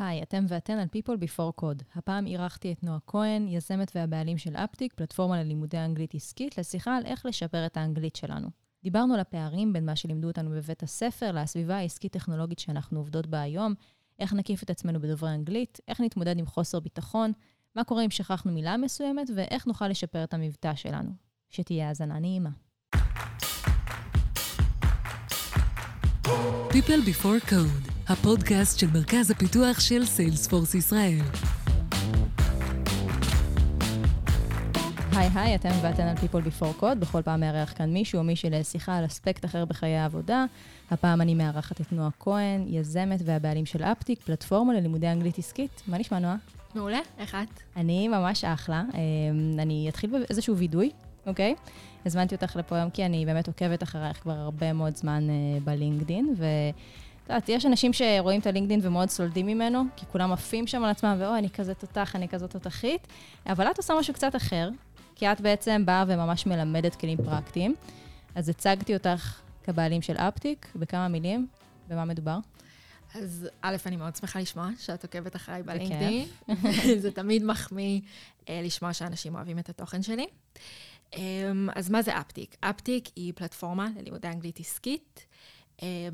היי, אתם ואתן על People Before Code. הפעם אירחתי את נועה כהן, יזמת והבעלים של אפטיק, פלטפורמה ללימודי אנגלית עסקית, לשיחה על איך לשפר את האנגלית שלנו. דיברנו על הפערים בין מה שלימדו אותנו בבית הספר לסביבה העסקית-טכנולוגית שאנחנו עובדות בה היום, איך נקיף את עצמנו בדוברי אנגלית, איך נתמודד עם חוסר ביטחון, מה קורה אם שכחנו מילה מסוימת, ואיך נוכל לשפר את המבטא שלנו. שתהיה האזנה נעימה. People Before Code, הפודקאסט של מרכז הפיתוח של סיילספורס ישראל. היי היי, אתם ואתן על People Before Code, בכל פעם מארח כאן מישהו או מישהי לשיחה על אספקט אחר בחיי העבודה. הפעם אני מארחת את נועה כהן, יזמת והבעלים של אפטיק, פלטפורמה ללימודי אנגלית עסקית. מה נשמע, נועה? מעולה, איך את? אני ממש אחלה. אמ, אני אתחיל באיזשהו וידוי, אוקיי? הזמנתי אותך לפה היום כי אני באמת עוקבת אחרייך כבר הרבה מאוד זמן uh, בלינקדין, ואת יודעת, יש אנשים שרואים את הלינקדין ומאוד סולדים ממנו, כי כולם עפים שם על עצמם, ואוי, אני כזה תותח, אני כזאת תותחית, אבל את עושה משהו קצת אחר, כי את בעצם באה וממש מלמדת כלים פרקטיים. אז הצגתי אותך כבעלים של אפטיק, בכמה מילים, במה מדובר? אז א', אני מאוד שמחה לשמוע שאת עוקבת אחריי בלינקדין. זה תמיד מחמיא אה, לשמוע שאנשים אוהבים את התוכן שלי. אמ, אז מה זה אפטיק? אפטיק היא פלטפורמה ללימודי אנגלית עסקית,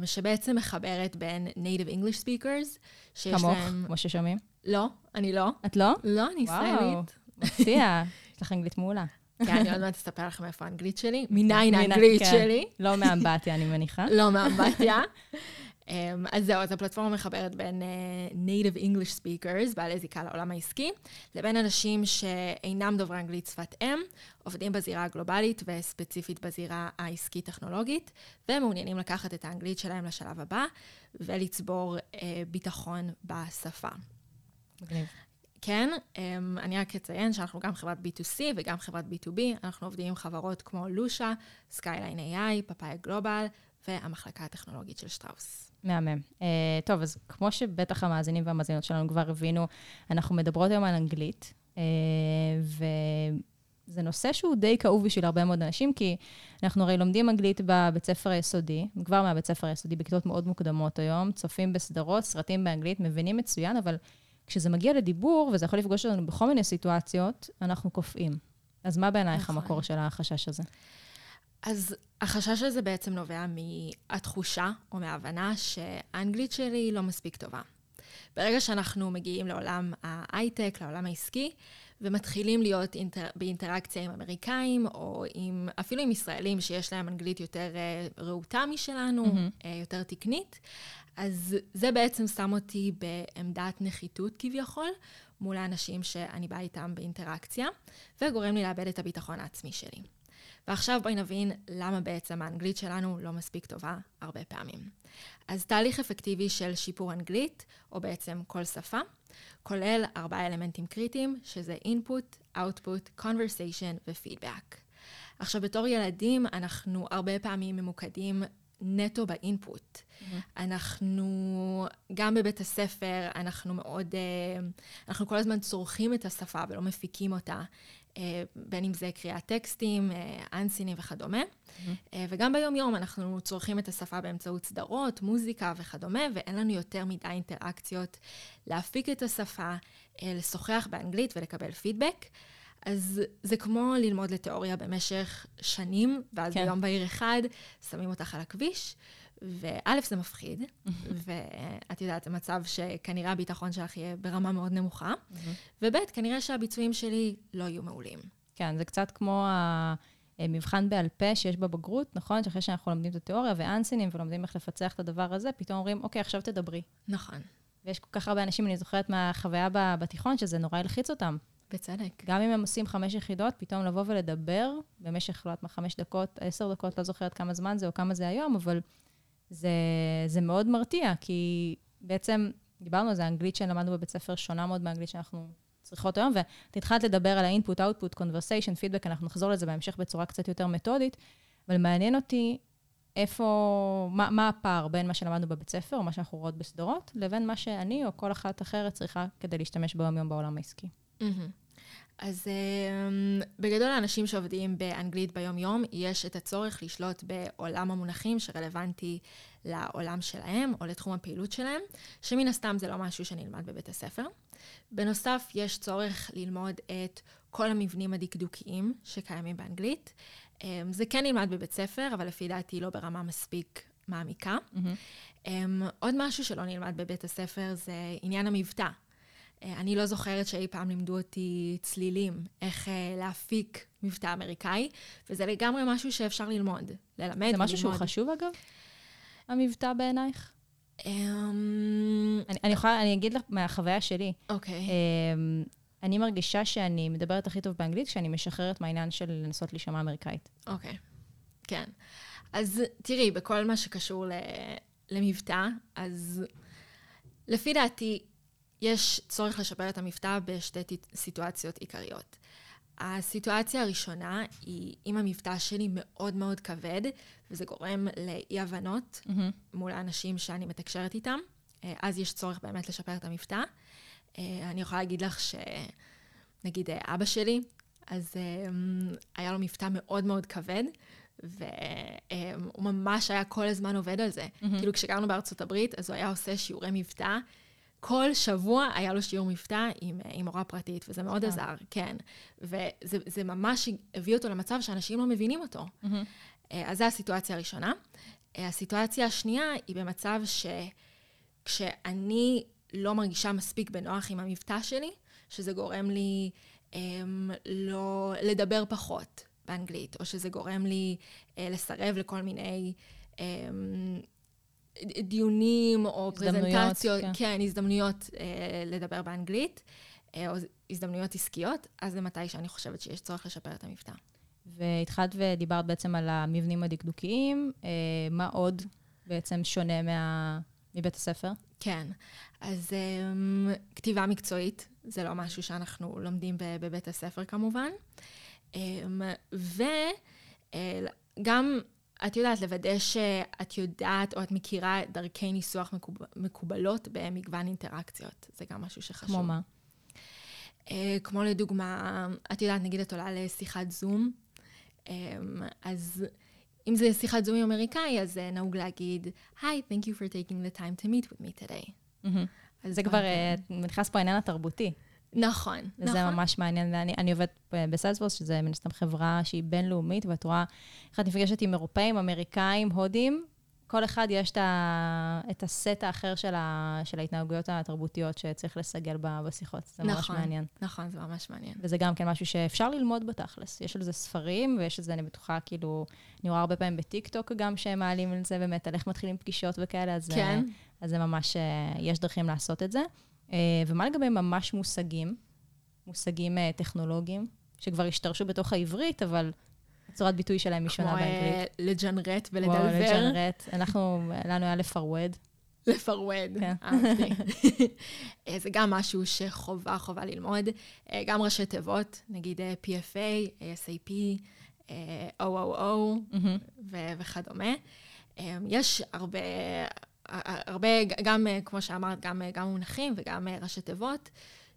שבעצם מחברת בין native English speakers, שיש כמוך, להם... כמוך, כמו ששומעים? לא, אני לא. את לא? לא, אני ישראלית. מפתיע, יש לך אנגלית מעולה. כן, אני עוד מעט אספר לכם איפה האנגלית שלי. מניין האנגלית כן. שלי. לא מאמבטיה, אני מניחה. לא מאמבטיה. Um, אז זהו, אז הפלטפורמה מחברת בין uh, native English speakers, בעלי זיקה לעולם העסקי, לבין אנשים שאינם דוברי אנגלית שפת אם, עובדים בזירה הגלובלית וספציפית בזירה העסקית-טכנולוגית, ומעוניינים לקחת את האנגלית שלהם לשלב הבא ולצבור uh, ביטחון בשפה. מגניב. כן, um, אני רק אציין שאנחנו גם חברת B2C וגם חברת B2B, אנחנו עובדים עם חברות כמו Lusha, Skyline AI, Papaya Global והמחלקה הטכנולוגית של שטראוס. מהמם. Uh, טוב, אז כמו שבטח המאזינים והמאזינות שלנו כבר הבינו, אנחנו מדברות היום על אנגלית, uh, וזה נושא שהוא די כאוב בשביל הרבה מאוד אנשים, כי אנחנו הרי לומדים אנגלית בבית ספר היסודי, כבר מהבית ספר היסודי, בכיתות מאוד מוקדמות היום, צופים בסדרות, סרטים באנגלית, מבינים מצוין, אבל כשזה מגיע לדיבור, וזה יכול לפגוש אותנו בכל מיני סיטואציות, אנחנו קופאים. אז מה בעינייך נכון. המקור של החשש הזה? אז החשש הזה בעצם נובע מהתחושה או מההבנה שהאנגלית שלי לא מספיק טובה. ברגע שאנחנו מגיעים לעולם ההייטק, לעולם העסקי, ומתחילים להיות אינטר... באינטראקציה עם אמריקאים, או עם, אפילו עם ישראלים שיש להם אנגלית יותר uh, רהוטה משלנו, mm-hmm. יותר תקנית, אז זה בעצם שם אותי בעמדת נחיתות כביכול, מול האנשים שאני באה איתם באינטראקציה, וגורם לי לאבד את הביטחון העצמי שלי. ועכשיו בואי נבין למה בעצם האנגלית שלנו לא מספיק טובה הרבה פעמים. אז תהליך אפקטיבי של שיפור אנגלית, או בעצם כל שפה, כולל ארבעה אלמנטים קריטיים, שזה input, output, conversation ופידבק. עכשיו, בתור ילדים, אנחנו הרבה פעמים ממוקדים נטו באינפוט. Mm-hmm. אנחנו, גם בבית הספר, אנחנו מאוד, אה, אנחנו כל הזמן צורכים את השפה ולא מפיקים אותה. אה, בין אם זה קריאת טקסטים, אה, אנסינים וכדומה. Mm-hmm. וגם ביום-יום אנחנו צורכים את השפה באמצעות סדרות, מוזיקה וכדומה, ואין לנו יותר מדי אינטראקציות להפיק את השפה, לשוחח באנגלית ולקבל פידבק. אז זה כמו ללמוד לתיאוריה במשך שנים, ואז כן. ביום בהיר אחד שמים אותך על הכביש, וא', זה מפחיד, ואת יודעת, זה מצב שכנראה הביטחון שלך יהיה ברמה מאוד נמוכה, וב', כנראה שהביצועים שלי לא יהיו מעולים. כן, זה קצת כמו המבחן בעל פה שיש בבגרות, נכון? שאחרי שאנחנו לומדים את התיאוריה ואנסינים ולומדים איך לפצח את הדבר הזה, פתאום אומרים, אוקיי, עכשיו תדברי. נכון. ויש כל כך הרבה אנשים, אני זוכרת מהחוויה בתיכון, שזה נורא הלחיץ אותם. בצדק. גם אם הם עושים חמש יחידות, פתאום לבוא ולדבר במשך, לא יודעת מה, חמש דקות, עשר דקות, לא זוכרת כמה זמן זה או כמה זה היום, אבל זה, זה מאוד מרתיע, כי בעצם, דיברנו על זה, האנגלית שלמדנו בבית ספר שונה מאוד מהאנגלית שאנחנו צריכות היום, ואת התחלת לדבר על ה-input, output, conversation, feedback, אנחנו נחזור לזה בהמשך בצורה קצת יותר מתודית, אבל מעניין אותי איפה, מה, מה הפער בין מה שלמדנו בבית ספר, או מה שאנחנו רואות בסדרות, לבין מה שאני או כל אחת אחרת צריכה כדי להשתמש ביום-יום בעולם העסקי. אז um, בגדול האנשים שעובדים באנגלית ביום-יום, יש את הצורך לשלוט בעולם המונחים שרלוונטי לעולם שלהם או לתחום הפעילות שלהם, שמן הסתם זה לא משהו שנלמד בבית הספר. בנוסף, יש צורך ללמוד את כל המבנים הדקדוקיים שקיימים באנגלית. אמ, זה כן נלמד בבית ספר, אבל לפי דעתי לא ברמה מספיק מעמיקה. Mm-hmm. עוד משהו שלא נלמד בבית הספר זה עניין המבטא. אה, אני לא זוכרת שאי פעם לימדו אותי צלילים, איך אה, להפיק מבטא אמריקאי, וזה לגמרי משהו שאפשר ללמוד, ללמד זה משהו שהוא חשוב, אגב? המבטא בעינייך? Um... אני, אני יכולה, אני אגיד לך מהחוויה שלי. אוקיי. Okay. Um, אני מרגישה שאני מדברת הכי טוב באנגלית כשאני משחררת מהעניין של לנסות להישמע אמריקאית. אוקיי, okay. כן. אז תראי, בכל מה שקשור ל... למבטא, אז לפי דעתי, יש צורך לשפר את המבטא בשתי סיטואציות עיקריות. הסיטואציה הראשונה היא אם המבטא שלי מאוד מאוד כבד, וזה גורם לאי-הבנות mm-hmm. מול האנשים שאני מתקשרת איתם, אה, אז יש צורך באמת לשפר את המבטא. אה, אני יכולה להגיד לך שנגיד אה, אבא שלי, אז היה לו מבטא מאוד מאוד כבד, והוא ממש היה כל הזמן עובד על זה. Mm-hmm. כאילו כשגרנו בארצות הברית, אז הוא היה עושה שיעורי מבטא. כל שבוע היה לו שיעור מבטא עם, עם מורה פרטית, וזה מאוד כן. עזר, כן. וזה ממש הביא אותו למצב שאנשים לא מבינים אותו. Mm-hmm. אז זו הסיטואציה הראשונה. הסיטואציה השנייה היא במצב שכשאני לא מרגישה מספיק בנוח עם המבטא שלי, שזה גורם לי um, לא לדבר פחות באנגלית, או שזה גורם לי uh, לסרב לכל מיני um, דיונים או פרזנטציות, כן. כן, הזדמנויות uh, לדבר באנגלית, uh, או הזדמנויות עסקיות, אז זה מתי שאני חושבת שיש צורך לשפר את המבטא. והתחלת ודיברת בעצם על המבנים הדקדוקיים, uh, מה עוד בעצם שונה מה... מבית הספר? כן. אז um, כתיבה מקצועית, זה לא משהו שאנחנו לומדים בבית הספר כמובן. Um, וגם, uh, את יודעת, לוודא שאת יודעת או את מכירה דרכי ניסוח מקוב... מקובלות במגוון אינטראקציות. זה גם משהו שחשוב. כמו מה? Uh, כמו לדוגמה, את יודעת, נגיד את עולה לשיחת זום, um, אז... אם זה שיחת זומי אמריקאי, אז uh, נהוג להגיד, היי, thank you for taking the time to meet with me today. Mm-hmm. זה כבר נכנס פה העניין התרבותי. נכון, וזה נכון. ממש מעניין. אני, אני עובדת בסיילספורס, שזה מן הסתם חברה שהיא בינלאומית, ואת רואה איך את נפגשת עם אירופאים, אמריקאים, הודים, כל אחד יש את הסט האחר של, ה, של ההתנהגויות התרבותיות שצריך לסגל בשיחות. זה נכון, ממש מעניין. נכון, זה ממש מעניין. וזה גם כן משהו שאפשר ללמוד בתכלס. יש על זה ספרים, ויש על זה, אני בטוחה, כאילו, אני רואה הרבה פעמים בטיקטוק גם שהם מעלים על זה באמת, על איך מתחילים פגישות וכאלה, אז, כן. אז זה ממש, אה, יש דרכים לעשות את זה. אה, ומה לגבי ממש מושגים? מושגים אה, טכנולוגיים, שכבר השתרשו בתוך העברית, אבל צורת ביטוי שלהם היא שונה באנגלית. כמו לג'נרט ולדלבר. וואו, לג'נרט. אנחנו, לנו היה לפרווד. לפרווד, כן. אהבתי. אה, זה גם משהו שחובה, חובה ללמוד. אה, גם ראשי תיבות, נגיד אה, PFA, ASAP, OOO וכדומה. יש הרבה, הרבה, גם, כמו שאמרת, גם, גם מונחים וגם ראשי תיבות,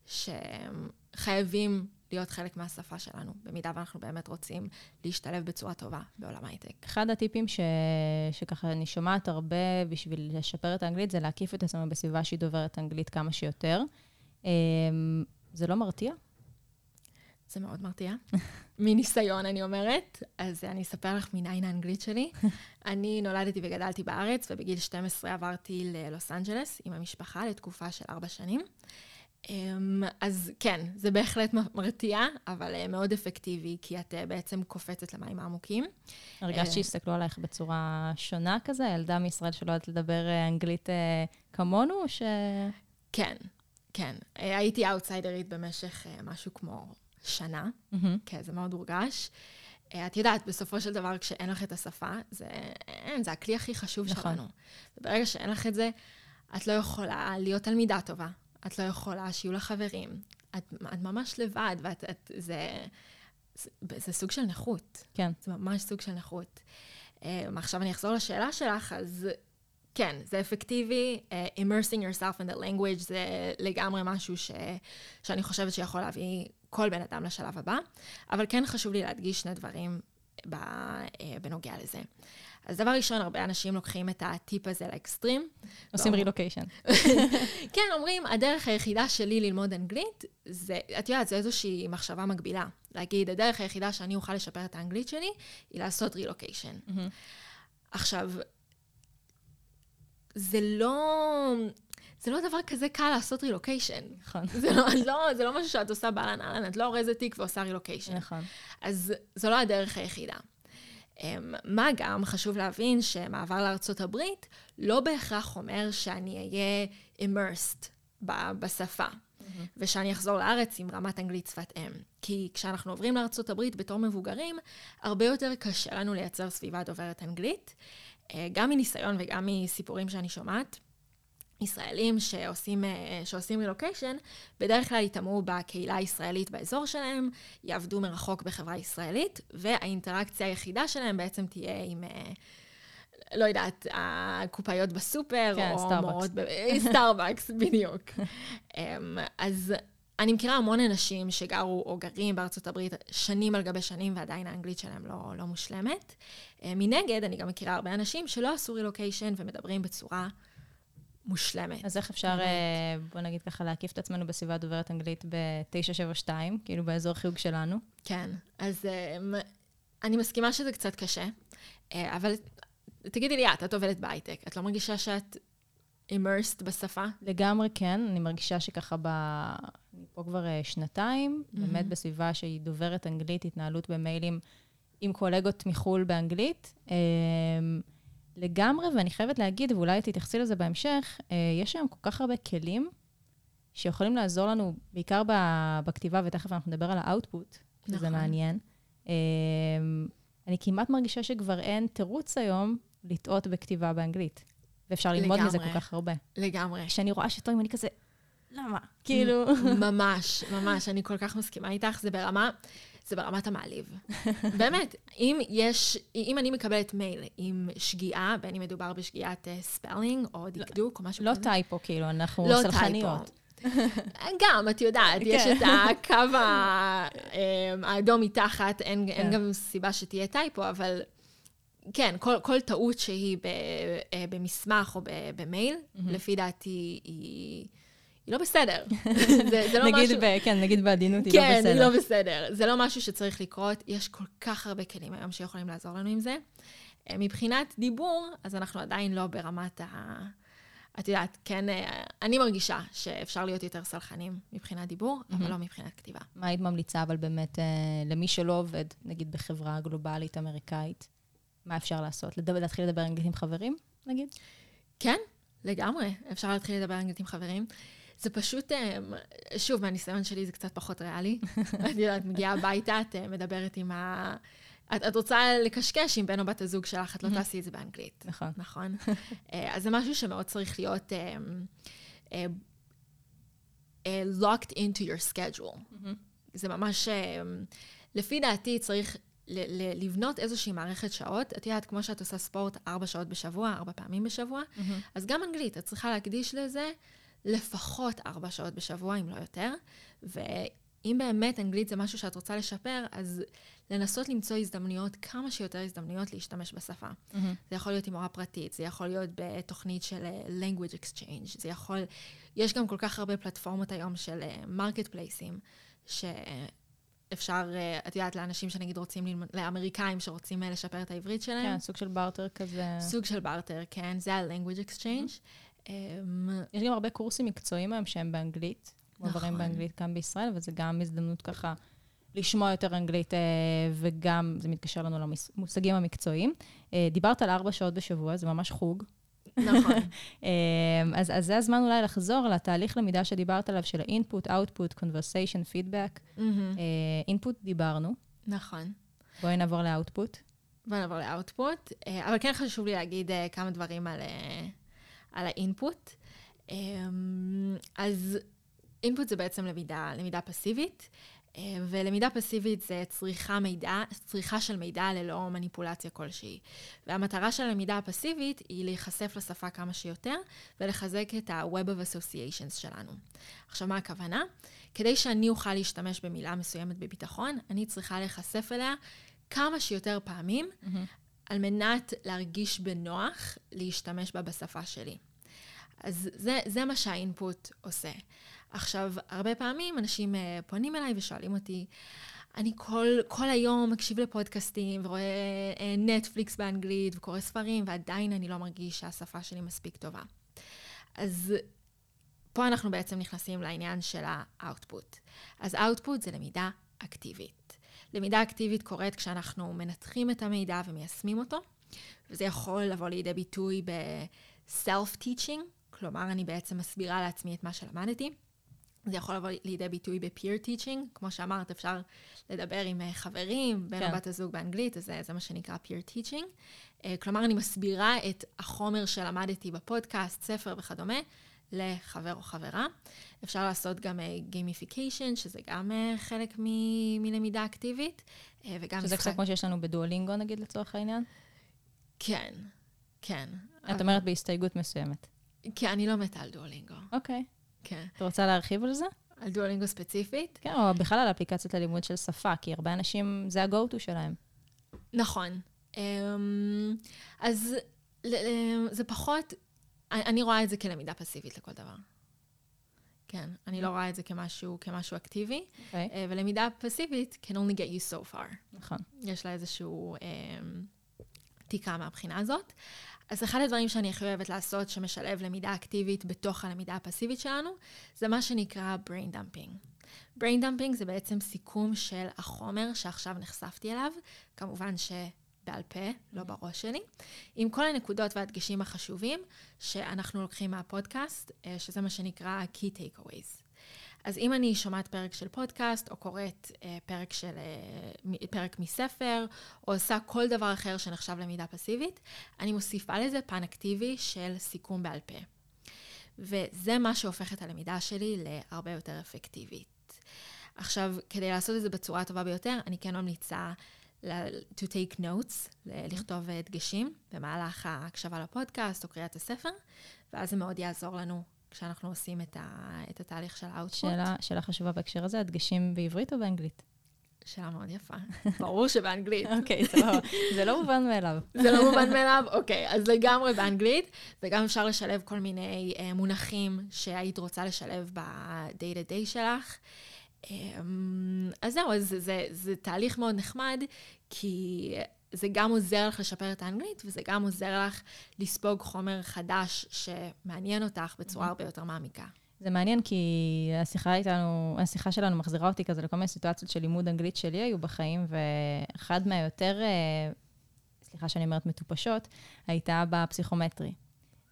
שחייבים להיות חלק מהשפה שלנו, במידה ואנחנו באמת רוצים להשתלב בצורה טובה בעולם ההייטק. אחד הטיפים ש... שככה אני שומעת הרבה בשביל לשפר את האנגלית, זה להקיף את עצמנו בסביבה שהיא דוברת אנגלית כמה שיותר. אמ, זה לא מרתיע? זה מאוד מרתיע. מניסיון, אני אומרת. אז אני אספר לך מניין האנגלית שלי. אני נולדתי וגדלתי בארץ, ובגיל 12 עברתי ללוס אנג'לס עם המשפחה לתקופה של ארבע שנים. אמ, אז כן, זה בהחלט מרתיע, אבל אה, מאוד אפקטיבי, כי את אה, בעצם קופצת למים העמוקים. הרגשת אה, שהסתכלו עלייך בצורה שונה כזה? ילדה מישראל שלא יודעת לדבר אנגלית כמונו, או ש... כן, כן. הייתי אאוטסיידרית במשך משהו כמו שנה, כן, זה מאוד הורגש. את יודעת, בסופו של דבר, כשאין לך את השפה, זה, אין, זה הכלי הכי חשוב נכון. שלנו. וברגע שאין לך את זה, את לא יכולה להיות תלמידה טובה. את לא יכולה שיהיו לך חברים. את, את ממש לבד, ואת, את, זה, זה, זה סוג של נכות. כן. זה ממש סוג של נכות. Um, עכשיו אני אחזור לשאלה שלך, אז כן, זה אפקטיבי. Uh, immersing yourself in the language זה לגמרי משהו ש, שאני חושבת שיכול להביא כל בן אדם לשלב הבא, אבל כן חשוב לי להדגיש שני דברים ב, uh, בנוגע לזה. אז דבר ראשון, הרבה אנשים לוקחים את הטיפ הזה לאקסטרים. עושים. רילוקיישן. כן, אומרים, הדרך היחידה שלי ללמוד אנגלית, זה, את יודעת, זה איזושהי מחשבה מקבילה. להגיד, הדרך היחידה שאני אוכל לשפר את האנגלית שלי, היא לעשות רילוקיישן. עכשיו, זה לא... זה לא דבר כזה קל לעשות רילוקיישן. נכון. זה לא, לא, זה לא משהו שאת עושה באהלן אהלן, את לא אורזת תיק ועושה רילוקיישן. נכון. אז זו לא הדרך היחידה. אמ, מה גם, חשוב להבין שמעבר לארצות הברית לא בהכרח אומר שאני אהיה immersed בשפה, ושאני אחזור לארץ עם רמת אנגלית שפת אם. כי כשאנחנו עוברים לארצות הברית בתור מבוגרים, הרבה יותר קשה לנו לייצר סביבה דוברת אנגלית, גם מניסיון וגם מסיפורים שאני שומעת. ישראלים שעושים, אה, שעושים רילוקיישן, בדרך כלל יטמעו בקהילה הישראלית באזור שלהם, יעבדו מרחוק בחברה ישראלית, והאינטראקציה היחידה שלהם בעצם תהיה עם, אה, לא יודעת, הקופאיות בסופר, כן, או סטארבקס. מורות ב... סטארבקס, בדיוק. אמ, אז אני מכירה המון אנשים שגרו או גרים בארצות הברית שנים על גבי שנים, ועדיין האנגלית שלהם לא, לא מושלמת. אה, מנגד, אני גם מכירה הרבה אנשים שלא עשו רילוקיישן ומדברים בצורה מושלמת. אז איך אפשר, באמת. אה, בוא נגיד ככה, להקיף את עצמנו בסביבה דוברת אנגלית ב-972, כאילו באזור חיוג שלנו? כן, אז um, אני מסכימה שזה קצת קשה, אבל תגידי לי את, את עובדת בהייטק, את לא מרגישה שאת immersed בשפה? לגמרי כן, אני מרגישה שככה ב... אני פה כבר אה, שנתיים, Mhm. באמת בסביבה שהיא דוברת אנגלית, התנהלות במיילים עם קולגות מחו"ל באנגלית. אה, לגמרי, ואני חייבת להגיד, ואולי תתייחסי לזה בהמשך, אה, יש היום כל כך הרבה כלים שיכולים לעזור לנו, בעיקר ב- בכתיבה, ותכף אנחנו נדבר על האאוטפוט, שזה נכון. מעניין. אה, אני כמעט מרגישה שכבר אין תירוץ היום לטעות בכתיבה באנגלית. ואפשר ללמוד מזה. כל כך הרבה. לגמרי. כשאני רואה שטועים, אני כזה, למה? כאילו... ממש, ממש, אני כל כך מסכימה איתך, זה ברמה, זה ברמת המעליב. באמת, אם יש, אם אני מקבלת מייל עם שגיאה, בין אם מדובר בשגיאת spelling או דקדוק או משהו לא כזה, typo, כאילו, אנחנו לא סלחניות. גם, את יודעת, יש כן. את הקו ה- אמ, האדום מתחת, אין, אין כן. גם סיבה שתהיה טייפו, אבל כן, כל, כל טעות שהיא ב, אה, במסמך או ב, במייל, לפי דעתי היא, היא לא בסדר. זה, זה לא נגיד, משהו... ב- כן, נגיד בעדינות, היא לא כן, בסדר. היא לא בסדר. זה לא משהו שצריך לקרות. יש כל כך הרבה כלים היום שיכולים לעזור לנו עם זה. אה, מבחינת דיבור, אז אנחנו עדיין לא ברמת ה... את יודעת, כן, אה, אני מרגישה שאפשר להיות יותר סלחנים מבחינת דיבור, אבל לא מבחינת כתיבה. מה היית ממליצה, אבל באמת, אה, למי שלא עובד, נגיד בחברה גלובלית אמריקאית, מה אפשר לעשות? לדבר, להתחיל לדבר אנגלית עם חברים, נגיד? כן, לגמרי. אפשר להתחיל לדבר אנגלית עם חברים. זה פשוט, אה, שוב, מהניסיון שלי זה קצת פחות ריאלי. את יודעת, מגיעה הביתה, את אה, מדברת עם ה... את, את רוצה לקשקש עם בן או בת הזוג שלך, את לא תעשי את זה באנגלית. נכון. נכון? אה, אז זה משהו שמאוד צריך להיות אה, אה, locked into your schedule. זה ממש, לפי דעתי צריך ל- לבנות איזושהי מערכת שעות. את יודעת, כמו שאת עושה ספורט ארבע שעות בשבוע, ארבע פעמים בשבוע, אז גם אנגלית, את צריכה להקדיש לזה לפחות ארבע שעות בשבוע, אם לא יותר. ואם באמת אנגלית זה משהו שאת רוצה לשפר, אז לנסות למצוא הזדמנויות, כמה שיותר הזדמנויות להשתמש בשפה. זה יכול להיות עם מורה פרטית, זה יכול להיות בתוכנית של אה, language exchange, זה יכול... יש גם כל כך הרבה פלטפורמות היום של marketplace ים, שאפשר, אה, את יודעת, לאנשים שנגיד רוצים ללמוד, לאמריקאים שרוצים אה, לשפר את העברית שלהם. כן, סוג של בארטר כזה. סוג של בארטר, כן, זה ה-language exchange. אמ, יש גם הרבה קורסים מקצועיים היום שהם באנגלית, מועברים נכון. באנגלית כאן בישראל, וזה גם הזדמנות ככה לשמוע יותר אנגלית, אה, וגם זה מתקשר לנו למושגים המקצועיים. דיברת על ארבע שעות בשבוע, זה ממש חוג. נכון, אה, אז, אז זה הזמן אולי לחזור לתהליך למידה שדיברת עליו, של ה-input, output, conversation, feedback. אה, input דיברנו, נכון. בואי נעבור ל-output. בוא נעבור לאאוטפוט. אה, אבל כן חשוב לי להגיד אה, כמה דברים על, על האינפוט. אמ, אז אינפוט זה בעצם למידה, למידה פסיבית, ולמידה פסיבית זה צריכה מידע, צריכה של מידע ללא מניפולציה כלשהי. והמטרה של הלמידה הפסיבית היא להיחשף לשפה כמה שיותר, ולחזק את ה-Web of Associations שלנו. עכשיו, מה הכוונה? כדי שאני אוכל להשתמש במילה מסוימת בביטחון, אני צריכה להיחשף אליה כמה שיותר פעמים, על מנת להרגיש בנוח להשתמש בה בשפה שלי. אז זה, זה מה שה input עושה. עכשיו, הרבה פעמים אנשים uh, פונים אליי ושואלים אותי, אני כל, כל היום מקשיב לפודקאסטים ורואה uh, נטפליקס באנגלית וקורא ספרים, ועדיין אני לא מרגיש שהשפה שלי מספיק טובה. אז פה אנחנו בעצם נכנסים לעניין של ה output. אז output זה למידה אקטיבית. למידה אקטיבית קורית כשאנחנו מנתחים את המידע ומיישמים אותו, וזה יכול לבוא לידי ביטוי ב-self-teaching, כלומר, אני בעצם מסבירה לעצמי את מה שלמדתי. זה יכול לבוא לידי ביטוי ב-peer teaching, כמו שאמרת, אפשר לדבר עם אה, חברים, בן כן. בת הזוג באנגלית, אז זה, זה מה שנקרא peer teaching. Uh, כלומר, אני מסבירה את החומר שלמדתי בפודקאסט, ספר וכדומה, לחבר או חברה. אפשר לעשות גם gamification, שזה גם חלק מ- מלמידה אקטיבית, וגם שזה קצת כמו שיש לנו בדואלינגו, נגיד, לצורך העניין? כן, כן. את אומרת בהסתייגות מסוימת. כי אני לא מתה על דואלינגו. אוקיי. כן. את רוצה להרחיב על זה? על דואלינגו ספציפית? כן, או בכלל על אפליקציות ללימוד של שפה, כי הרבה אנשים, זה ה-go-to שלהם. נכון. אמ, אז זה פחות, אני רואה את זה כלמידה פסיבית לכל דבר. כן, אני לא רואה את זה כמשהו, כמשהו אקטיבי. Okay. אוקיי. אה, ולמידה פסיבית can only get you so far. נכון. יש לה איזשהו תיקה מהבחינה הזאת. אז אחד הדברים שאני הכי אוהבת לעשות, שמשלב למידה אקטיבית בתוך הלמידה הפסיבית שלנו, זה מה שנקרא brain dumping. brain dumping זה בעצם סיכום של החומר שעכשיו נחשפתי אליו, כמובן שבעל פה, לא בראש שלי, עם כל הנקודות והדגשים החשובים שאנחנו לוקחים מהפודקאסט, אה, שזה מה שנקרא key takeaways. אז אם אני שומעת פרק של פודקאסט, או קוראת אה, פרק, של, אה, פרק מספר, או עושה כל דבר אחר שנחשב למידה פסיבית, אני מוסיפה לזה פן אקטיבי של סיכום בעל פה. וזה מה שהופך את הלמידה שלי להרבה יותר אפקטיבית. עכשיו, כדי לעשות את זה בצורה הטובה ביותר, אני כן ממליצה to take notes, לכתוב דגשים במהלך ההקשבה לפודקאסט או קריאת הספר, ואז זה מאוד יעזור לנו כשאנחנו עושים את, ה, את התהליך של האוטפוט. שאלה, שאלה חשובה בהקשר הזה, הדגשים בעברית או באנגלית? שאלה מאוד יפה. ברור שבאנגלית. אוקיי, סבבה. זה לא מובן מאליו. זה לא מובן מאליו? אוקיי, אז לגמרי באנגלית, וגם אפשר לשלב כל מיני uh, מונחים שהיית רוצה לשלב ב-day to day שלך. Um, אז זהו, אז זה, זה, זה תהליך מאוד נחמד, כי זה גם עוזר לך לשפר את האנגלית, וזה גם עוזר לך לספוג חומר חדש שמעניין אותך בצורה הרבה יותר מעמיקה. זה מעניין כי השיחה איתנו, השיחה שלנו מחזירה אותי כזה לכל מיני סיטואציות של לימוד אנגלית שלי היו בחיים, ואחד מהיותר, אה, סליחה שאני אומרת מטופשות, הייתה בפסיכומטרי.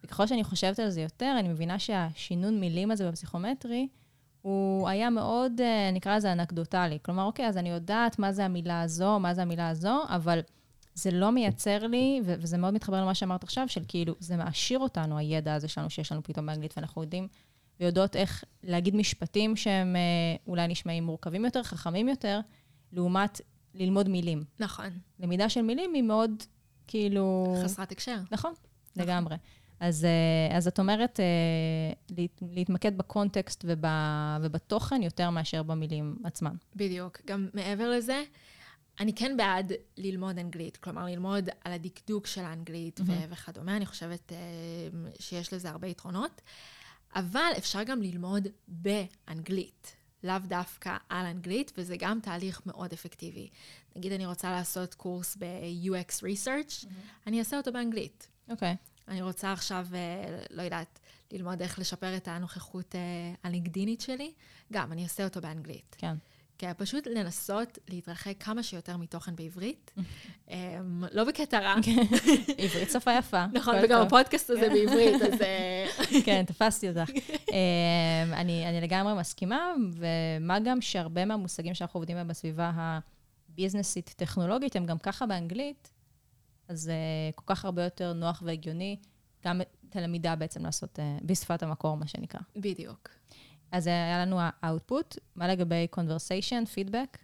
וככל שאני חושבת על זה יותר, אני מבינה שהשינון מילים הזה בפסיכומטרי, הוא היה מאוד, אה, נקרא לזה אנקדוטלי. כלומר, אוקיי, אז אני יודעת מה זה המילה הזו, מה זה המילה הזו, אבל זה לא מייצר לי, ו- וזה מאוד מתחבר למה שאמרת עכשיו, של כאילו, זה מעשיר אותנו, הידע הזה שלנו, שיש לנו פתאום באנגלית, ואנחנו יודעים ויודעות איך להגיד משפטים שהם אה, אולי נשמעים מורכבים יותר, חכמים יותר, לעומת ללמוד מילים. נכון. למידה של מילים היא מאוד, כאילו... חסרת הקשר. נכון, נכון. לגמרי. אז, אה, אז את אומרת אה, להת, להתמקד בקונטקסט וב, ובתוכן יותר מאשר במילים עצמן. בדיוק. גם מעבר לזה, אני כן בעד ללמוד אנגלית, כלומר ללמוד על הדקדוק של האנגלית mm-hmm. ו- וכדומה, אני חושבת uh, שיש לזה הרבה יתרונות, אבל אפשר גם ללמוד באנגלית, לאו דווקא על אנגלית, וזה גם תהליך מאוד אפקטיבי. נגיד אני רוצה לעשות קורס ב-UX Research, mm-hmm. אני אעשה אותו באנגלית. אוקיי. Okay. אני רוצה עכשיו, uh, לא יודעת, ללמוד איך לשפר את הנוכחות uh, הלינקדינית שלי, גם, אני אעשה אותו באנגלית. כן. כן, פשוט לנסות להתרחק כמה שיותר מתוכן בעברית. אמ, לא בקטע רע. כן. עברית שפה יפה. נכון, וגם הפודקאסט הזה בעברית, אז... אה, כן, תפסתי אותך. אמ, אני לגמרי מסכימה, ומה גם שהרבה מהמושגים שאנחנו עובדים בהם בסביבה הביזנסית טכנולוגית, הם גם ככה באנגלית, אז זה כל כך הרבה יותר נוח והגיוני, גם את הלמידה בעצם לעשות אה, בשפת המקור, מה שנקרא. בדיוק. אז היה לנו ה-output, מה לגבי conversation, feedback?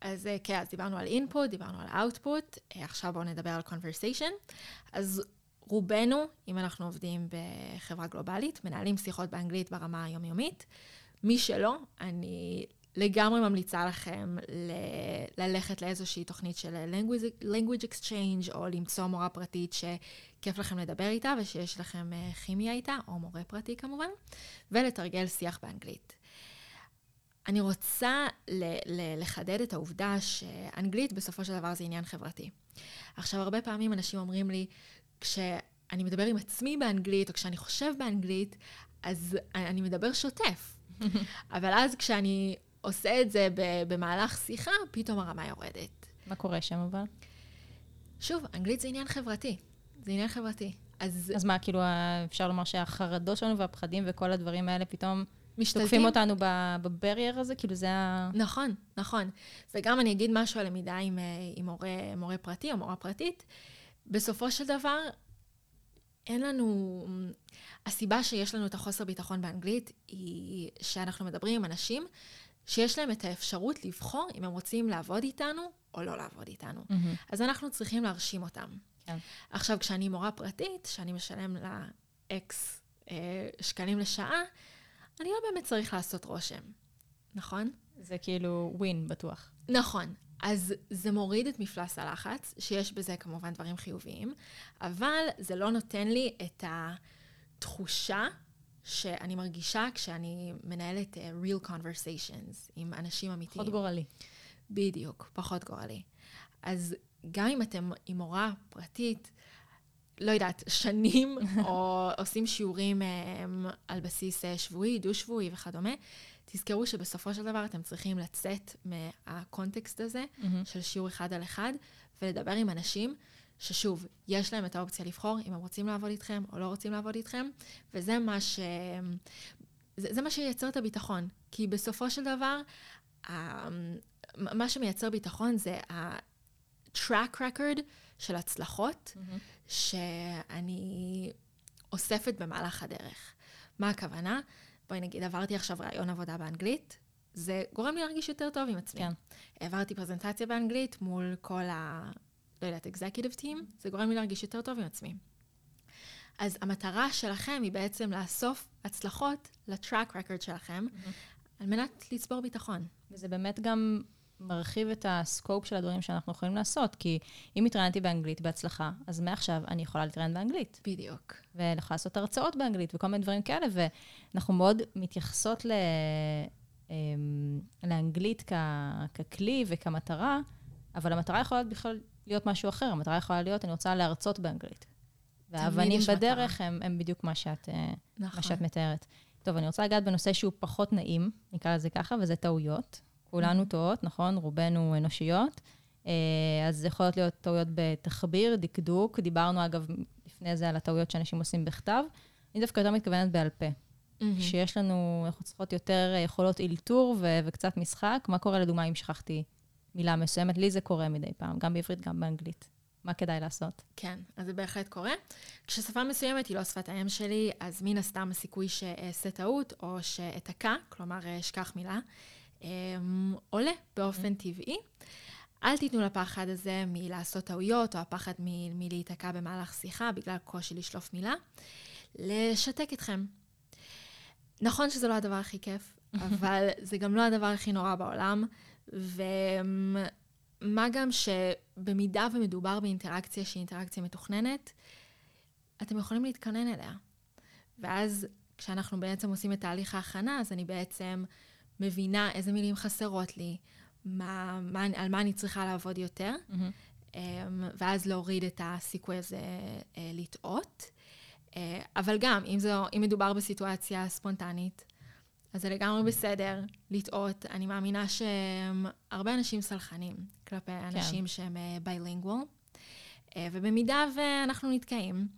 אז אה, כן, אז דיברנו על input, דיברנו על output, אה, עכשיו בואו נדבר על conversation. אז רובנו, אם אנחנו עובדים בחברה גלובלית, מנהלים שיחות באנגלית ברמה היומיומית. מי שלא, אני לגמרי ממליצה לכם ל- ללכת לאיזושהי תוכנית של language, language exchange, או למצוא מורה פרטית שכיף לכם לדבר איתה ושיש לכם uh, כימיה איתה, או מורה פרטי כמובן, ולתרגל שיח באנגלית. אני רוצה ל- ל- לחדד את העובדה שאנגלית בסופו של דבר זה עניין חברתי. עכשיו, הרבה פעמים אנשים אומרים לי, כשאני מדבר עם עצמי באנגלית, או כשאני חושב באנגלית, אז אני מדבר שוטף. אבל אז כשאני עושה את זה במהלך שיחה, פתאום הרמה יורדת. מה קורה שם אבל? שוב, אנגלית זה עניין חברתי. זה עניין חברתי. אז... אז מה, כאילו, אפשר לומר שהחרדות שלנו והפחדים וכל הדברים האלה פתאום... משתלטים. תוקפים אותנו בברייר הזה? כאילו זה ה... נכון, נכון. וגם אני אגיד משהו על למידה עם, אה, עם מורה, מורה פרטי או מורה פרטית. בסופו של דבר, אין לנו... הסיבה שיש לנו את החוסר ביטחון באנגלית היא שאנחנו מדברים עם אנשים שיש להם את האפשרות לבחור אם הם רוצים לעבוד איתנו או לא לעבוד איתנו. Mm-hmm. אז אנחנו צריכים להרשים אותם. כן. עכשיו, כשאני מורה פרטית, שאני משלם לה אקס אה, שקלים לשעה, אני לא באמת צריך לעשות רושם, נכון? זה כאילו ווין בטוח. נכון. אז זה מוריד את מפלס הלחץ, שיש בזה כמובן דברים חיוביים, אבל זה לא נותן לי את התחושה שאני מרגישה כשאני מנהלת uh, real conversations עם אנשים אמיתיים. פחות גורלי. בדיוק, פחות גורלי. אז גם אם אתם עם מורה פרטית, לא יודעת, שנים, או עושים שיעורים um, על בסיס uh, שבועי, דו-שבועי וכדומה, תזכרו שבסופו של דבר אתם צריכים לצאת מהקונטקסט הזה mm-hmm. של שיעור אחד על אחד, ולדבר עם אנשים ששוב, יש להם את האופציה לבחור אם הם רוצים לעבוד איתכם או לא רוצים לעבוד איתכם, וזה מה ש... זה, זה מה שייצר את הביטחון. כי בסופו של דבר, מה שמייצר ביטחון זה ה-track record של הצלחות mm-hmm. שאני אוספת במהלך הדרך. מה הכוונה? בואי נגיד, עברתי עכשיו ראיון עבודה באנגלית, זה גורם לי להרגיש יותר טוב עם עצמי. כן. העברתי פרזנטציה באנגלית מול כל ה... לא יודעת, אקזקיוטיב טים, זה גורם לי להרגיש יותר טוב עם עצמי. אז המטרה שלכם היא בעצם לאסוף הצלחות לטראק רקורד שלכם, mm-hmm. על מנת לצבור ביטחון. וזה באמת גם מרחיב את הסקופ של הדברים שאנחנו יכולים לעשות, כי אם התראיינתי באנגלית בהצלחה, אז מעכשיו אני יכולה להתראיין באנגלית. בדיוק. ואני יכולה לעשות הרצאות באנגלית וכל מיני דברים כאלה, ואנחנו מאוד מתייחסות ל... אמ, לאנגלית כ... ככלי וכמטרה, אבל המטרה יכולה להיות בכלל להיות משהו אחר. המטרה יכולה להיות, אני רוצה להרצות באנגלית. והאבנים בדרך הם, הם בדיוק מה שאת, אה, נכון. מה שאת מתארת. טוב, אני רוצה לגעת בנושא שהוא פחות נעים, נקרא לזה ככה, וזה טעויות. כולנו טועות, נכון? רובנו אנושיות. אה, אז זה יכול להיות טעויות בתחביר, דקדוק. דיברנו, אגב, לפני זה על הטעויות שאנשים עושים בכתב. אני דווקא יותר מתכוונת בעל פה. Mm-hmm. שיש לנו, אנחנו צריכות יותר יכולות אילתור ו- וקצת משחק. מה קורה, לדוגמה, אם שכחתי מילה מסוימת? לי זה קורה מדי פעם, גם בעברית, גם באנגלית. מה כדאי לעשות? כן, אז זה בהחלט קורה. כששפה מסוימת היא לא שפת האם שלי, אז מן הסתם הסיכוי שאעשה טעות, או שאתקע, כלומר אשכח מילה, אמ, עולה באופן טבעי. אל תיתנו לפחד הזה מלעשות טעויות, או הפחד מ- מלהיתקע במהלך שיחה בגלל קושי לשלוף מילה, לשתק אתכם. נכון שזה לא הדבר הכי כיף, אבל זה גם לא הדבר הכי נורא בעולם, ומה גם שבמידה ומדובר באינטראקציה שהיא אינטראקציה מתוכננת, אתם יכולים להתכונן אליה. ואז כשאנחנו בעצם עושים את תהליך ההכנה, אז אני בעצם מבינה איזה מילים חסרות לי, מה, מה, על מה אני צריכה לעבוד יותר, mm-hmm. ואז להוריד את הסיכוי הזה אה, לטעות. אה, אבל גם, אם, זו, אם מדובר בסיטואציה ספונטנית, אז זה לגמרי בסדר לטעות. אני מאמינה שהרבה אנשים סלחנים כלפי כן. אנשים שהם ביילינגוול. ובמידה ואנחנו נתקעים,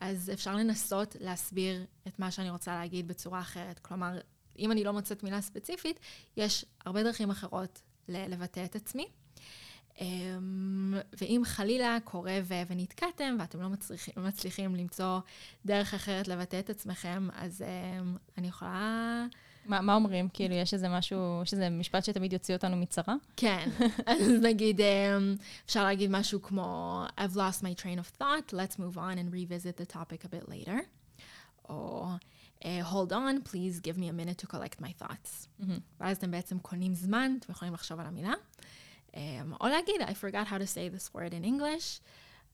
אז אפשר לנסות להסביר את מה שאני רוצה להגיד בצורה אחרת. כלומר, אם אני לא מוצאת מילה ספציפית, יש הרבה דרכים אחרות לבטא את עצמי. אמ, ואם חלילה קורה ו- ונתקעתם ואתם לא מצליחים, מצליחים למצוא דרך אחרת לבטא את עצמכם, אז um, אני יכולה... מה, מה אומרים? כאילו, יש איזה משהו, יש איזה משפט שתמיד יוציא אותנו מצרה? כן. אז נגיד, um, אפשר להגיד משהו כמו, I've lost my train of thought, let's move on and revisit the topic a bit later. או hold on, please give me a minute to collect my thoughts. ואז אתם בעצם קונים זמן, אתם יכולים לחשוב על המילה. Um, או להגיד, I forgot how to say this word in English,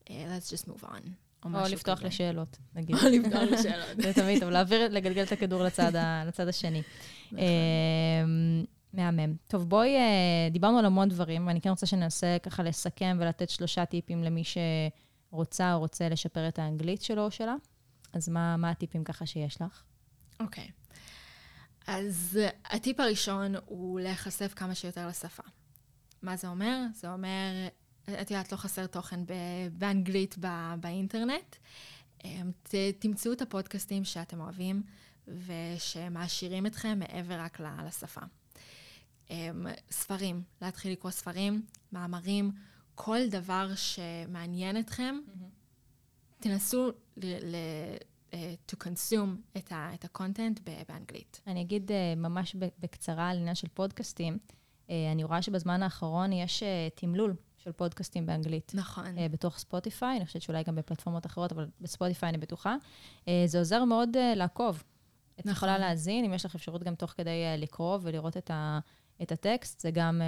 uh, let's just move on. או משהו לפתוח כזה. לשאלות, נגיד. או לפתוח לשאלות. זה תמיד טוב, להעביר, לגלגל את הכדור לצד, ה, לצד השני. נכון. אמ, מהמם. טוב, בואי, אה, דיברנו על המון דברים, ואני כן רוצה שננסה ככה לסכם ולתת שלושה טיפים למי שרוצה או רוצה לשפר את האנגלית שלו או שלה. אז מה, מה הטיפים ככה שיש לך? אוקיי. אז uh, הטיפ הראשון הוא להיחשף כמה שיותר לשפה. מה זה אומר? זה אומר, את יודעת, לא חסר תוכן באנגלית באינטרנט. Um, ת- תמצאו את הפודקאסטים שאתם אוהבים ושמעשירים אתכם מעבר רק לשפה. Um, ספרים, להתחיל לקרוא ספרים, מאמרים, כל דבר שמעניין אתכם, תנסו ל- ל- אה, to consume את ה- את ב- באנגלית. אני אגיד אה, ממש בקצרה על עניין של פודקאסטים. אה, אני רואה שבזמן האחרון יש תמלול של פודקאסטים באנגלית. נכון. אה, בתוך ספוטיפיי, אני חושבת שאולי גם בפלטפורמות אחרות, אבל בספוטיפיי אני בטוחה. אה, זה עוזר מאוד אה, לעקוב. את נכון. יכולה להאזין, אם יש לך אפשרות גם תוך כדי אה, לקרוא ולראות את, ה, את הטקסט, זה גם,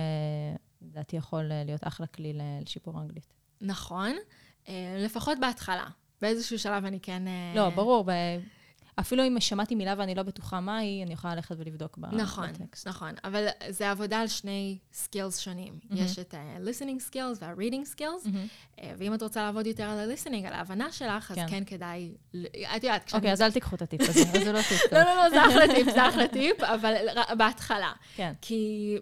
לדעתי, יכול אה, להיות אחלה כלי לשיפור האנגלית. נכון, אה, לפחות בהתחלה. באיזשהו שלב אני כן... לא, ברור, ב... אפילו אם שמעתי מילה ואני לא בטוחה מה היא, אני יכולה ללכת ולבדוק ב- נכון, בטקסט. נכון, אבל זה עבודה על שני skills שונים. יש את ה-listening skills וה-reading skills, אה, ואם את רוצה לעבוד יותר על ה-listening, על ההבנה שלך, אז כן. כן כדאי, את יודעת, כשאני... אוקיי, אז אל תיקחו את הטיפ הזה, אז זה לא טיפ. לא, לא, לא, זה אחלה טיפ, זה אחלה טיפ, אבל בהתחלה. כן. כי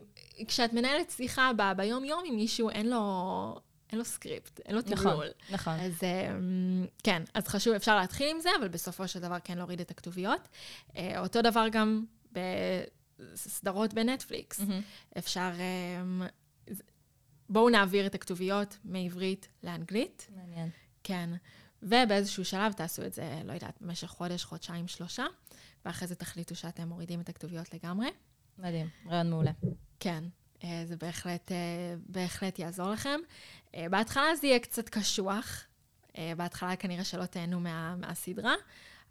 כשאת מנהלת שיחה ב- ביום-יום עם מישהו, אין לו, אין לו סקריפט, אין לו נכון, תמלול. נכון. אז אמ, כן, אז חשוב, אפשר להתחיל עם זה, אבל בסופו של דבר כן להוריד את הכתוביות. אה, אותו דבר גם בסדרות בנטפליקס. מהמם. אפשר... ז- בואו נעביר את הכתוביות מעברית לאנגלית. מעניין. כן. ובאיזשהו שלב תעשו את זה, לא יודעת, במשך חודש, חודשיים, שלושה, ואחרי זה תחליטו שאתם מורידים את הכתוביות לגמרי. מדהים, רעיון מעולה. כן, אה, זה בהחלט, אה, בהחלט יעזור לכם. אה, בהתחלה זה יהיה קצת קשוח. אה, בהתחלה כנראה שלא תהנו מה, מהסדרה,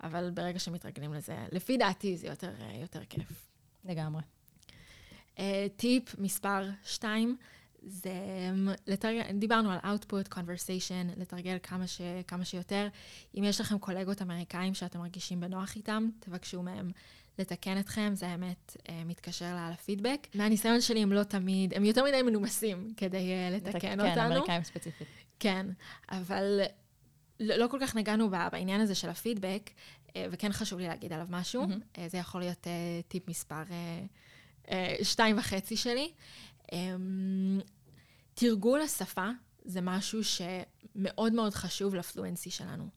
אבל ברגע שמתרגלים לזה, לפי דעתי זה יותר, אה, יותר כיף. לגמרי. אה, טיפ מספר 2, זה לתרגל, דיברנו על output, conversation, לתרגל כמה, ש, כמה שיותר. אם יש לכם קולגות אמריקאים שאתם מרגישים בנוח איתם, תבקשו מהם לתקן אתכם, זה האמת אה, מתקשר לה לפידבק. מהניסיון שלי הם לא תמיד, הם יותר מדי מנומסים כדי אה, לתקן כן, אותנו. אמריקאים ספציפית. כן, אבל לא, לא כל כך נגענו בעניין הזה של הפידבק, אה, וכן חשוב לי להגיד עליו משהו. אה, זה יכול להיות טיפ מספר שתיים וחצי שלי. אמ, תרגול השפה זה משהו שמאוד מאוד חשוב לפלואנסי שלנו.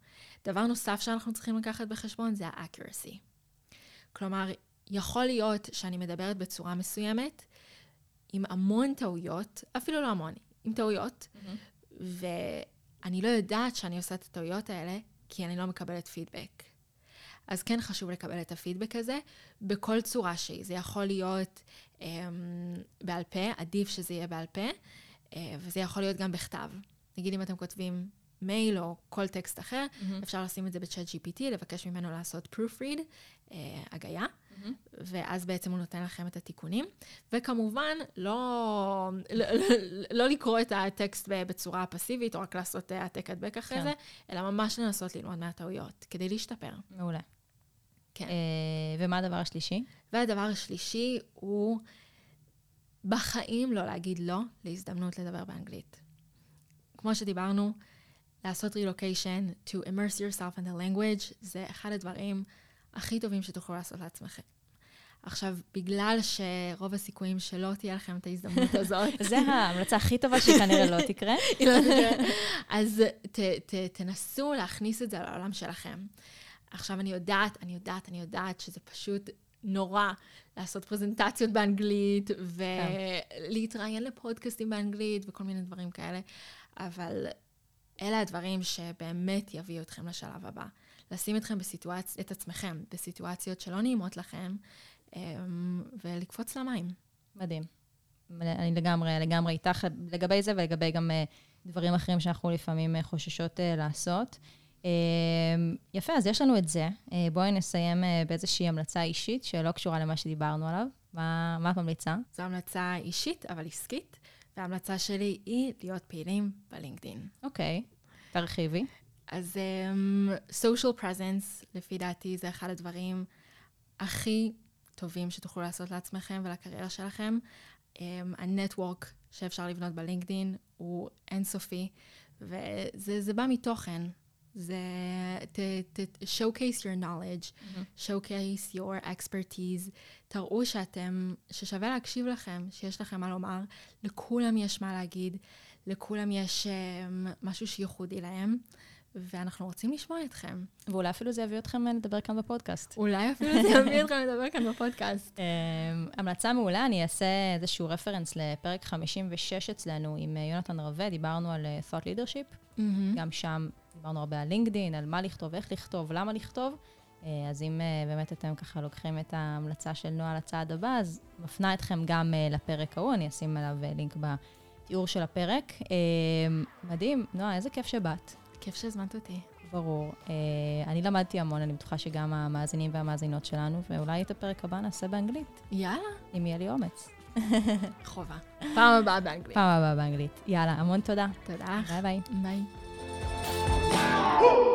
דבר נוסף שאנחנו צריכים לקחת בחשבון זה ה-accuracy. כלומר, יכול להיות שאני מדברת בצורה מסוימת, עם המון טעויות, אפילו לא המון, עם טעויות, ואני לא יודעת שאני עושה את הטעויות האלה, כי אני לא מקבלת פידבק. אז כן חשוב לקבל את הפידבק הזה בכל צורה שהיא. זה יכול להיות אמ, בעל פה, עדיף שזה יהיה בעל פה, אה, וזה יכול להיות גם בכתב. נגיד אם אתם כותבים מייל או כל טקסט אחר, מהמם. אפשר לשים את זה בצ'אט GPT, לבקש ממנו לעשות proofread, אה, הגיה, מהמם. ואז בעצם הוא נותן לכם את התיקונים. וכמובן, לא, לא, לא, לקרוא את הטקסט בצורה פסיבית, או רק לעשות אה, העתק הדבק אחרי כן. זה, אלא ממש לנסות ללמוד מהטעויות, כדי להשתפר. מעולה. כן. אה, ומה הדבר השלישי? והדבר השלישי הוא בחיים לא להגיד לא להזדמנות לדבר באנגלית. כמו שדיברנו, לעשות relocation, to immerse yourself in the language, זה אחד הדברים הכי טובים שתוכלו לעשות לעצמכם. עכשיו, בגלל שרוב הסיכויים שלא תהיה לכם את ההזדמנות הזאת, זה ההמלצה הכי טובה שכנראה לא תקרה. אז ת, ת, תנסו להכניס את זה לעולם שלכם. עכשיו, אני יודעת, אני יודעת, אני יודעת שזה פשוט נורא לעשות פרזנטציות באנגלית, ולהתראיין לפודקאסטים באנגלית וכל מיני דברים כאלה, אבל אלה הדברים שבאמת יביאו אתכם לשלב הבא. לשים אתכם בסיטואצ... את עצמכם בסיטואציות שלא נעימות לכם, אמ, ולקפוץ למים. מדהים. אני לגמרי, לגמרי איתך לגבי זה ולגבי גם אה, דברים אחרים שאנחנו לפעמים אה, חוששות אה, לעשות. אה, יפה, אז יש לנו את זה. בואי נסיים באיזושהי המלצה אישית שלא קשורה למה שדיברנו עליו. מה, מה את ממליצה? זו המלצה אישית, אבל עסקית, וההמלצה שלי היא להיות פעילים בלינקדין. אוקיי, תרחיבי. אז um, social presence, לפי דעתי, זה אחד הדברים הכי טובים שתוכלו לעשות לעצמכם ולקריירה שלכם. Um, הנטוורק שאפשר לבנות בלינקדין הוא אינסופי, וזה בא מתוכן. זה to, to showcase your knowledge, mm-hmm. showcase your expertise, תראו שאתם, ששווה להקשיב לכם, שיש לכם מה לומר, לכולם יש מה להגיד, לכולם יש um, משהו שייחודי להם. ואנחנו רוצים לשמוע אתכם. ואולי אפילו זה יביא אתכם לדבר כאן בפודקאסט. אולי אפילו זה יביא אתכם לדבר כאן בפודקאסט. המלצה מעולה, אני אעשה איזשהו רפרנס לפרק 56 אצלנו עם אה, יונתן רווה, דיברנו על אה, thought leadership. גם שם דיברנו הרבה על לינקדין, על מה לכתוב, איך לכתוב, למה לכתוב. אה, אז אם באמת אתם ככה לוקחים את ההמלצה של נועה לצעד הבא, אז מפנה אתכם גם לפרק ההוא, אני אשים עליו לינק בתיאור של הפרק. מדהים, נועה, איזה כיף שבאת. כיף שהזמנת אותי. ברור. אני למדתי המון, אני בטוחה שגם המאזינים והמאזינות שלנו, ואולי את הפרק הבא נעשה באנגלית. יאללה. אם יהיה לי אומץ. חובה. פעם הבאה באנגלית. פעם הבאה באנגלית. יאללה, המון תודה. תודה. ביי ביי. ביי. Woo!